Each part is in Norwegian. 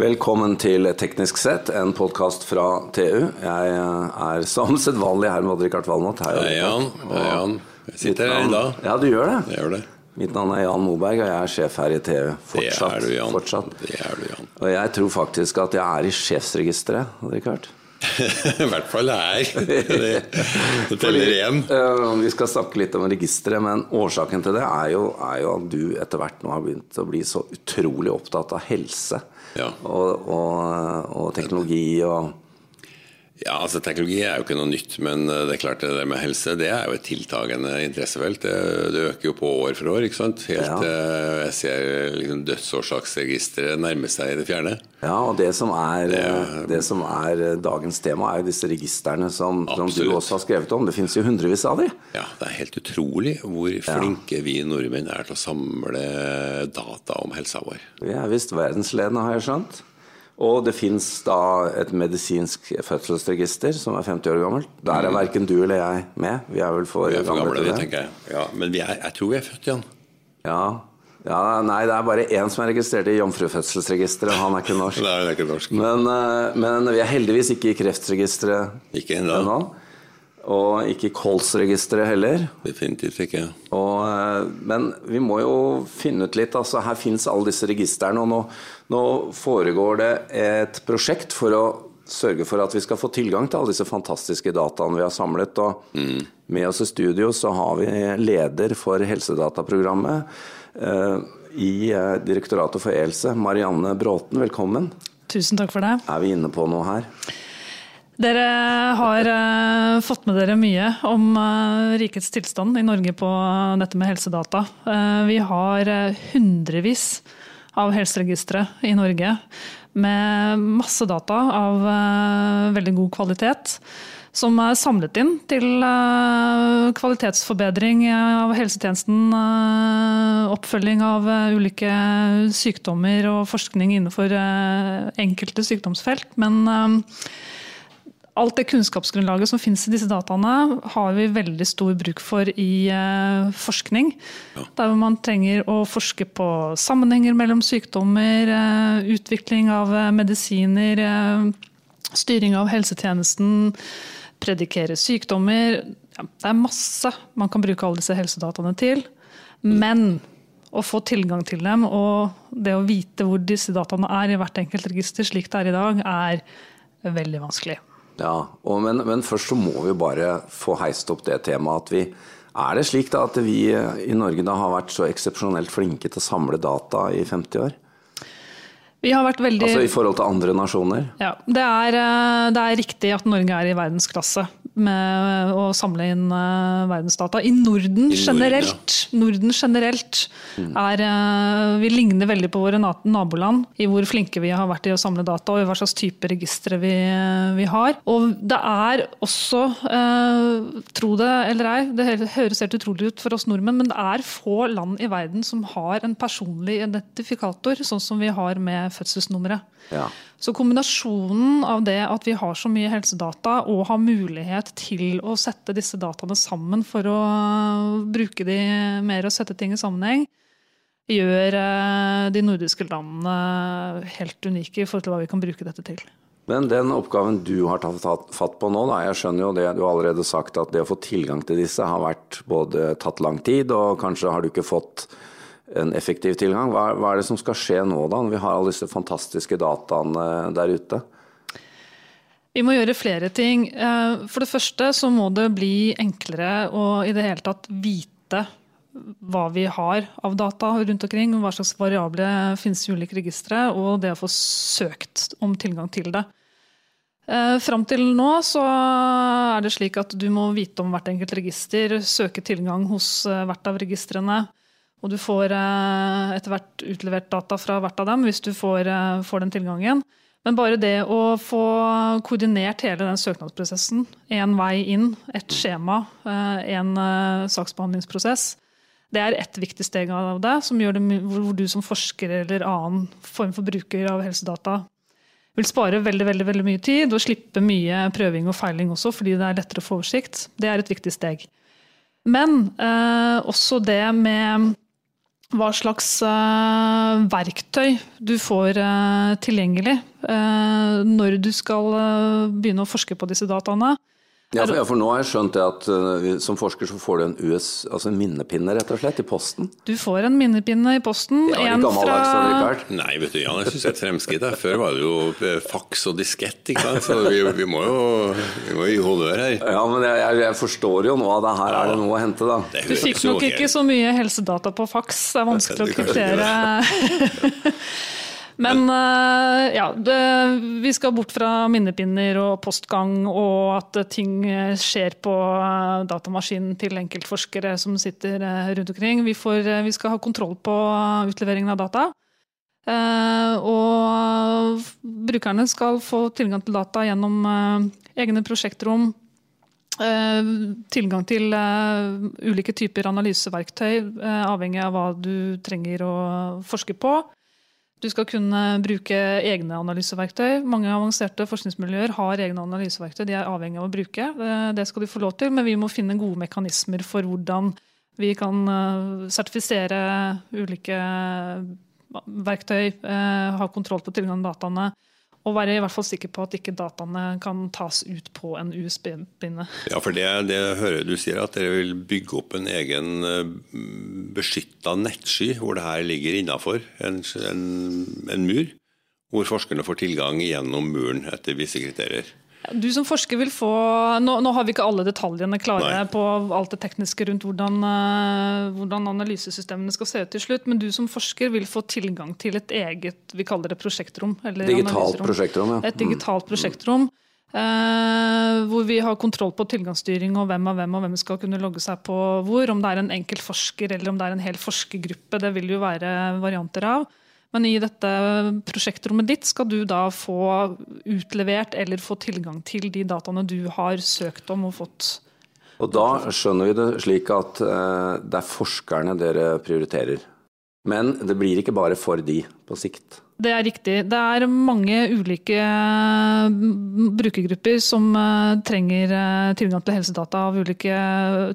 Velkommen til Teknisk sett, en podkast fra TU. Jeg er som sedvanlig her med Odd-Rikard Valmot. Hei, Jan. Hei, Jan. Jeg sitter her i dag. Ja, du gjør det. Jeg gjør det. Mitt navn er Jan Moberg, og jeg er sjef her i TU. Fortsatt. Det er du, Jan. Fortsatt. Det er du, Jan. Og jeg tror faktisk at jeg er i sjefsregisteret, Odd-Rikard. I hvert fall her. Det, det teller igjen. Uh, vi skal snakke litt om registeret, men årsaken til det er jo, er jo, at du etter hvert nå har begynt å bli så utrolig opptatt av helse ja. og, og, og teknologi og ja, altså Teknologi er jo ikke noe nytt, men eh, det er klart det der med helse det er jo et tiltagende interessefelt. Det, det øker jo på år for år. ikke sant? Helt ja. eh, Jeg ser liksom dødsårsaksregisteret nærme seg i det fjerne. Ja, og det som, er, det, det som er dagens tema, er jo disse registrene som, som, du også har skrevet om. Det finnes jo hundrevis av dem. Ja, det er helt utrolig hvor flinke ja. vi nordmenn er til å samle data om helsa vår. Vi er visst verdensledende, har jeg skjønt. Og det fins da et medisinsk fødselsregister som er 50 år gammelt. Der er mm. verken du eller jeg med. Vi er vel for, er for gamle, gamle det. tenker jeg. Ja, men er, jeg tror vi er født igjen. Ja. ja. Nei, det er bare én som er registrert i jomfrufødselsregisteret. Han er ikke norsk. Nei, det er ikke norsk. Men, eh, men, vi er heldigvis ikke i kreftregisteret ennå. Og ikke Kols-registeret heller. Definitivt ikke. Og, eh, men vi må jo finne ut litt. altså Her fins alle disse registrene. Og nå, nå, foregår det et prosjekt for å sørge for at vi skal få tilgang til alle disse fantastiske dataene vi har samlet. Og mm. med oss i studio så har vi leder for Helsedataprogrammet eh, i uh, Direktoratet for ELSE, Marianne Bråten. Velkommen. Tusen takk for det. Er vi inne på noe her? Dere har uh, fått med dere mye om uh, rikets tilstand i Norge på dette med helsedata. Uh, vi har hundrevis av helseregistre i Norge med masse data av veldig god kvalitet. Som er samlet inn til kvalitetsforbedring av helsetjenesten, oppfølging av ulike sykdommer og forskning innenfor enkelte sykdomsfelt. Men alt det kunnskapsgrunnlaget som finnes i disse dataene, har vi veldig stor bruk for i uh, forskning. Ja. Der man trenger å forske på sammenhenger mellom sykdommer, uh, utvikling av uh, medisiner, styring av helsetjenesten, predikere sykdommer. Ja, det er masse man kan bruke alle disse helsedataene til. Men å få tilgang til dem og det å vite hvor disse dataene er i hvert enkelt register, slik det er i dag, er veldig vanskelig. Ja, og, men, men, først så må vi bare få heist opp det temaet at vi Er det slik da at vi i Norge da har vært så eksepsjonelt flinke til å samle data i 50 år? Vi har vært veldig... Altså i forhold til andre nasjoner? Ja, det er, eh, det er riktig at Norge er i verdensklasse med å samle inn uh, verdensdata. I Norden, generelt. Norden generelt mm. er uh, Vi ligner veldig på våre naboland i hvor flinke vi har vært i å samle data og i hva slags type registre vi, uh, vi, har. Og det er også, tro det eller ei, det høres helt utrolig ut for oss nordmenn, men det er få land i verden som har en personlig identifikator, sånn som vi har med fødselsnummeret. Ja. Så kombinasjonen av det at vi har så mye helsedata og har mulighet til å sette disse dataene sammen for å bruke de mer og sette ting i sammenheng, gjør eh, de nordiske landene helt unike i forhold til hva vi kan bruke dette til. Men den oppgaven du har tatt fatt på nå, da, jeg skjønner jo det du har allerede sagt at det å få tilgang til disse har vært både tatt lang tid, og kanskje har du ikke fått en effektiv tilgang. Hva, hva, er det som skal skje nå, da, når vi har alle disse fantastiske dataene der ute? Vi må gjøre flere ting. Eh, for det første så må det bli enklere å i det hele tatt vite hva vi har av data rundt omkring, hva slags variable finnes i ulike registre, og det å få søkt om tilgang til det. Eh, fram til nå så er det slik at du må vite om hvert enkelt register, søke tilgang hos eh, hvert av registrene. Og du får eh, etter hvert utlevert data fra hvert av dem hvis du får, eh, får den tilgangen. Men bare det å få koordinert hele den søknadsprosessen, én vei inn, ett skjema, én eh, saksbehandlingsprosess, det er ett viktig steg av det, det hvor du som forsker eller annen form for bruker av helsedata vil spare veldig, veldig, veldig mye tid og slippe mye prøving og feiling også, fordi det er lettere å få oversikt. Det er et viktig steg. Men eh, også det med hva slags uh, verktøy du får uh, tilgjengelig uh, når du skal begynne å forske på disse dataene. Ja for, ja, for, nå har jeg skjønt det at uh, som forsker så får du en, US, altså en minnepinne rett og slett i posten? Du får en minnepinne i posten. Ja, en fra... Nei, vet du, Jan, jeg syns det er et fremskritt. Før var det jo faks og diskett, ikke sant. Så vi, vi, må jo vi må gi honnør her. Ja, men jeg, forstår jo nå at her er det noe å hente, da. Du fikk nok ikke så mye helsedata på faks. Det er vanskelig å kryptere. Men uh, ja, det, vi skal bort fra minnepinner og postgang og at ting skjer på uh, datamaskinen til enkeltforskere som sitter uh, rundt omkring. Vi, får, vi, skal ha kontroll på utleveringen av data. og brukerne skal få tilgang til data gjennom egne prosjektrom. Tilgang til ulike typer analyseverktøy, avhengig av hva du trenger å forske på. Du skal kunne bruke egne analyseverktøy. Mange avanserte forskningsmiljøer har egne analyseverktøy de er avhengig av å bruke. Det skal de få lov til, men vi må finne gode mekanismer for hvordan vi kan eh, sertifisere ulike verktøy, eh, ha kontroll på tilgang til dataene og være i hvert fall sikker på at ikke dataene kan tas ut på en USB-pinne. Ja, for det, det hører du sier, at dere vil bygge opp en egen eh, beskytta nettsky hvor det her ligger innafor en, en, en mur, hvor forskerne får tilgang gjennom muren etter visse kriterier. Du som forsker vil få Nå, nå har vi ikke alle detaljene klare Nei. på alt det tekniske rundt hvordan, uh, hvordan, analysesystemene skal se ut til slutt, men du som forsker vil få tilgang til et eget vi kaller det prosjektrom. digitalt prosjektrom, ja. Et digitalt mm. prosjektrom. Uh, hvor vi har kontroll på tilgangsstyring og hvem av hvem og hvem skal kunne logge seg på hvor. Om det er en enkelt forsker eller om det er en hel forskergruppe. Det vil jo være varianter av. Men i dette prosjektrommet ditt skal du da få utlevert eller få tilgang til de dataene du har søkt om og fått. Og da skjønner vi det slik at eh, det er forskerne dere prioriterer. Men det blir ikke bare for de på sikt. Det er riktig. Det er mange ulike mm, brukergrupper som eh, trenger eh, tilgang til helsedata ulike,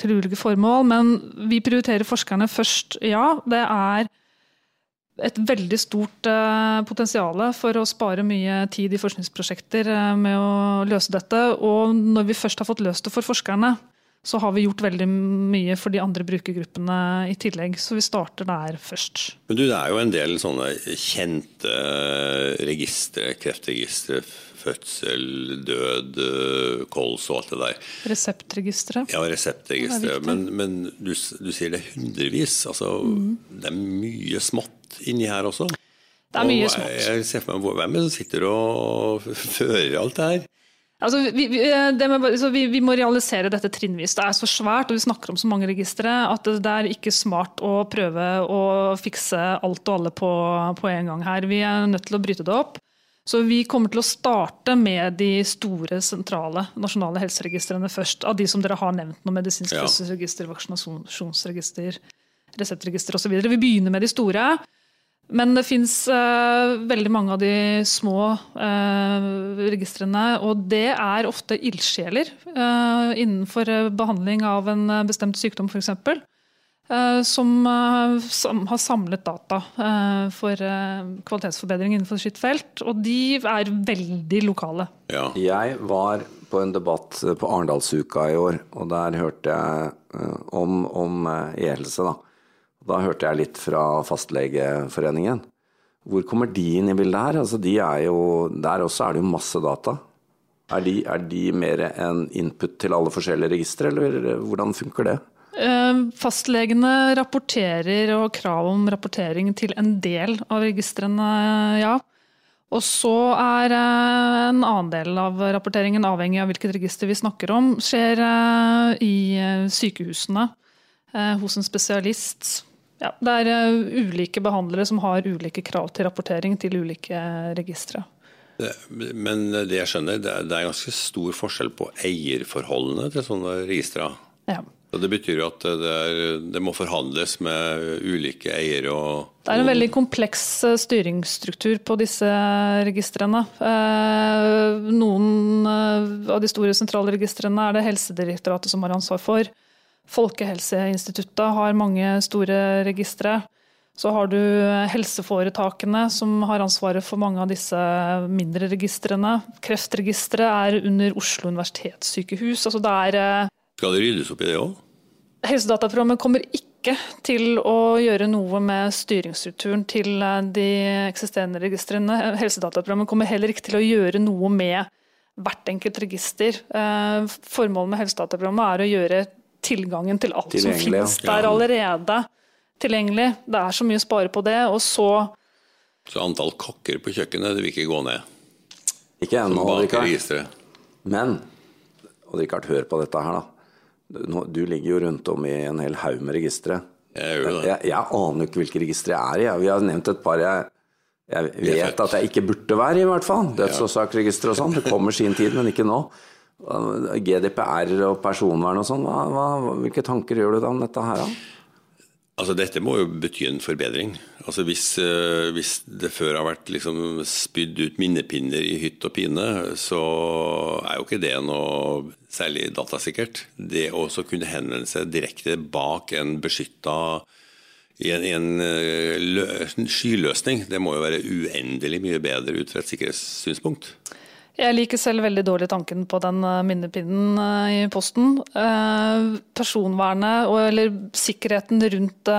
til ulike formål. Men vi prioriterer forskerne først, ja. Det er et veldig stort uh, potensial for å spare mye tid i forskningsprosjekter uh, med å løse dette. Og når vi først har fått løst det for forskerne, så har vi gjort veldig mye for de andre brukergruppene i tillegg. Så vi starter der først. Men du, Det er jo en del sånne kjente registre, kreftregistre, fødsel, død, kols og alt det der. Reseptregisteret. Ja, reseptregisteret. Men, men du, du, sier det hundrevis. Altså, mm. Det er mye smått inni her også. Det er mye smått. Jeg ser for meg Hvem som sitter og fører alt det her? Altså, vi, det med, vi, vi, må realisere dette trinnvis. Det er så svært og vi snakker om så mange registre at det er ikke smart å prøve å fikse alt og alle på, på en gang her. Vi er nødt til å bryte det opp. Så vi kommer til å starte med de store, sentrale nasjonale helseregistrene først. Av de som dere har nevnt nå. Medisinsk fødselsregister, vaksinasjonsregister, reseptregister osv. Vi begynner med de store. Men det fins uh, veldig mange av de små uh, registrene, og det er ofte ildsjeler uh, innenfor behandling av en bestemt sykdom, f.eks. Uh, som, som, har samlet data for kvalitetsforbedring innenfor sitt felt. Og de er veldig lokale. Ja. Jeg var på en debatt på Arendalsuka i år, og der hørte jeg om, om e-helse. da. Da hørte jeg litt fra Fastlegeforeningen. Hvor kommer de inn i bildet her? Altså, de jo, der også er det jo masse data. Er de, er de mer en input til alle forskjellige registre, eller hvordan funker det? Eh, fastlegene rapporterer og krav om rapportering til en del av registrene, ja. Og så er eh, en annen del av rapporteringen, avhengig av hvilket register vi snakker om, skjer eh, i sykehusene hos en spesialist ja, det er uh, ulike behandlere som har ulike krav til rapportering til ulike registre. Men det jeg skjønner, det er, det er ganske stor forskjell på eierforholdene til sånne registre. Ja. Og det betyr jo at det, er, det, må forhandles med ulike eiere og Det er en veldig kompleks eh, styringsstruktur på disse registrene. Eh, noen av de store sentrale registrene er det Helsedirektoratet som har ansvar for. Folkehelseinstituttet har mange store registre. Så har du helseforetakene som har ansvaret for mange av disse mindre registrene. Kreftregisteret er under Oslo universitetssykehus. Altså det er eh, Skal det ryddes opp i det òg? Helsedataprogrammet kommer ikke til å gjøre noe med styringsstrukturen til eh, de eksisterende registrene. Helsedataprogrammet kommer heller ikke til å gjøre noe med hvert enkelt register. Eh, formålet med Helsedataprogrammet er å gjøre tilgangen til alt som finnes der allerede tilgjengelig. Det er så mye å spare på det. Og så Så antall kokker på kjøkkenet det vil ikke gå ned? Ikke ennå, Rikard. Men og Rikard, hør på dette her, da. Du ligger jo rundt om i en hel haug med registre. Jeg gjør det. Jeg, jeg aner ikke hvilke registre jeg er i. Vi har nevnt et par jeg, jeg vet at jeg ikke burde være i, hvert fall. Dødsårsaksregister og sånn. Det kommer sin tid, men ikke nå. GDPR og personvern og sånn. Hvilke tanker gjør du da om dette her? Da? Altså Dette må jo bety en forbedring. Altså Hvis, uh, hvis det før har vært liksom spydd ut minnepinner i hytt og pine, så er jo ikke det noe særlig datasikkert. Det å kunne henvende seg direkte bak en beskytta i en, en, eh, skyløsning, det må jo være uendelig mye bedre ut fra et sikkerhetssynspunkt. Jeg liker selv veldig dårlig tanken på den eh, minnepinnen eh, i posten. Eh, personvernet eller sikkerheten rundt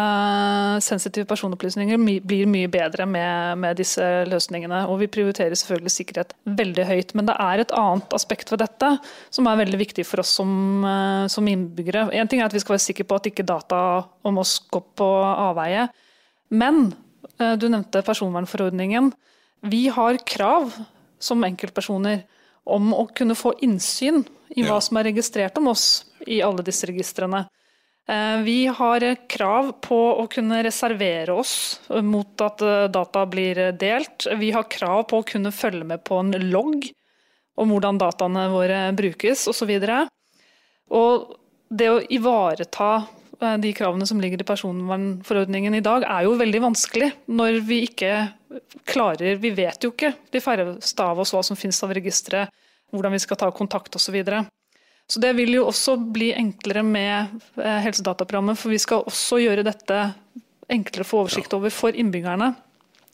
sensitive personopplysninger blir mye bedre med, med, disse løsningene. Og vi prioriterer selvfølgelig sikkerhet veldig høyt. Men det er et annet aspekt ved dette som er veldig viktig for oss som, som innbyggere. En ting er at vi skal være sikre på at ikke data om oss går på avveie. Men du nevnte personvernforordningen. Vi har krav som enkeltpersoner om å kunne få innsyn i hva som er registrert om oss i alle disse registrene. Eh, vi har krav på å kunne reservere oss mot at eh, data blir delt. Vi har krav på å kunne følge med på en logg om hvordan dataene våre brukes osv. Og det å ivareta Eh, de kravene som ligger i personvernforordningen i dag, er jo veldig vanskelig når vi ikke klarer Vi vet jo ikke, de færreste av oss, hva som finnes av registre, hvordan vi skal ta kontakt osv. Så, videre. så det vil jo også bli enklere med eh, Helsedataprogrammet, for vi skal også gjøre dette enklere å få oversikt over for innbyggerne.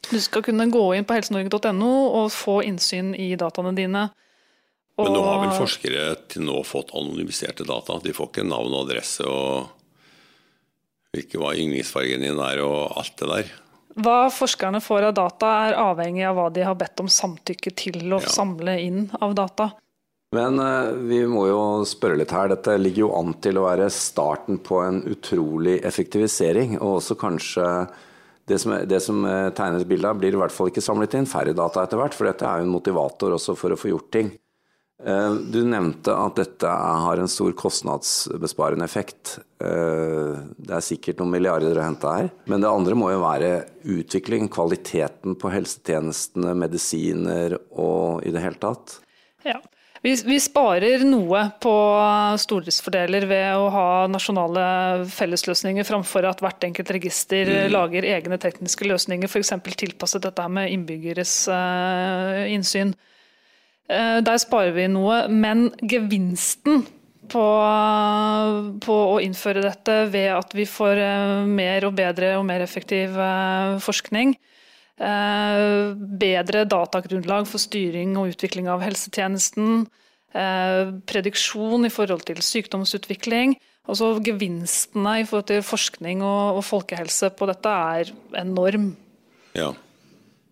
Du skal kunne gå inn på helsenorge.no og få innsyn i dataene dine. Men nå har vel forskere til nå fått anonymiserte data? De får ikke navn og adresse og hvilke hva yndlingsfargen din er og alt det der. Hva forskerne får av data er avhengig av hva de har bedt om samtykke til å ja. samle inn av data. Men uh, vi må jo spørre litt her. Dette ligger jo an til å være starten på en utrolig effektivisering. Og også kanskje det som, det som eh, tegnes bilde av, blir i hvert fall ikke samlet inn færre data etter hvert. For dette er jo en motivator også for å få gjort ting. Eh, du nevnte at dette har en stor kostnadsbesparende effekt. Eh, det er sikkert noen milliarder å hente her. Men det andre må jo være utvikling, kvaliteten på helsetjenestene, medisiner og i det hele tatt. Ja. Vi, vi sparer noe på stordriftsfordeler ved å ha nasjonale fellesløsninger framfor at hvert enkelt register mm. lager egne tekniske løsninger, f.eks. tilpasset dette med innbyggeres uh, innsyn. Eh, der sparer vi noe, men gevinsten på, på, å innføre dette ved at vi får eh, mer og bedre og mer effektiv eh, forskning. Bedre datagrunnlag for styring og utvikling av helsetjenesten. Prediksjon i forhold til sykdomsutvikling. Altså Gevinstene i forhold til forskning og, og folkehelse på dette er enorm. Ja.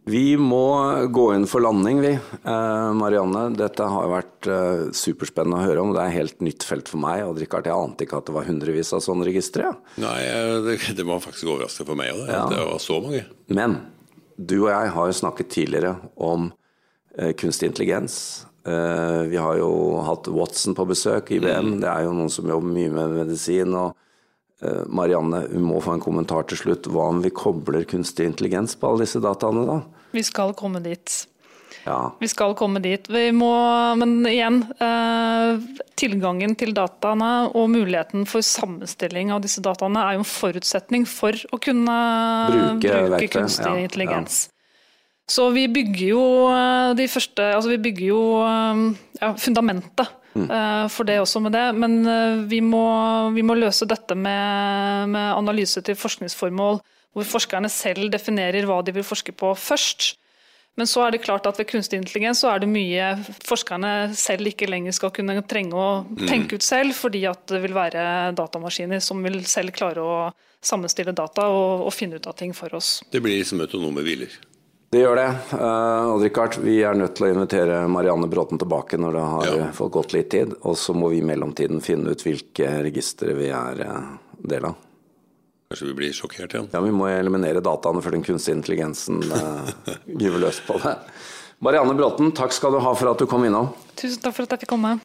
Vi må gå inn for landing, vi. Eh, Marianne, dette har vært eh, superspennende å høre om. Det er et helt nytt felt for meg. Og Richard, jeg ante ikke at det var hundrevis av sånne registre. Nei, det, det var faktisk overraskende for meg òg, ja. det var så mange. Men du og jeg har jo snakket tidligere om eh, kunstig intelligens. Eh, vi har jo hatt Watson på besøk, IBM. Mm. Det er jo noen som jobber mye med medisin. og Eh, Marianne, hun må få en kommentar til slutt. Hva om vi kobler kunstig intelligens på alle disse dataene, da? Vi skal komme dit. Ja. Vi skal komme dit. Vi må, men igjen, eh, tilgangen til dataene og muligheten for sammenstilling av disse dataene er jo en forutsetning for å kunne bruke, bruke kunstig ja, intelligens. Ja. Så vi bygger jo eh, de første Altså vi bygger jo eh, ja, fundamentet mm. for det også med det. Men vi må, vi må løse dette med, med, analyse til forskningsformål, hvor forskerne selv definerer hva de vil forske på først. Men så er det klart at ved kunstig intelligens så er det mye forskerne selv ikke lenger skal kunne trenge å mm. tenke ut selv, fordi at det vil være datamaskiner som vil selv klare å sammenstille data og, og finne ut av ting for oss. Det blir som autonome biler? Det gjør det. Uh, Richard, vi er nødt til å invitere Marianne Bråten tilbake når det har ja. fått gått litt tid. Og så må vi i mellomtiden finne ut hvilke registre vi er uh, del av. Kanskje vi blir sjokkert igjen? Ja, vi må eliminere dataene før den kunstige intelligensen uh, gyver løs på det. Marianne Bråten, takk skal du ha for at du kom innom. Tusen takk for at jeg fikk komme.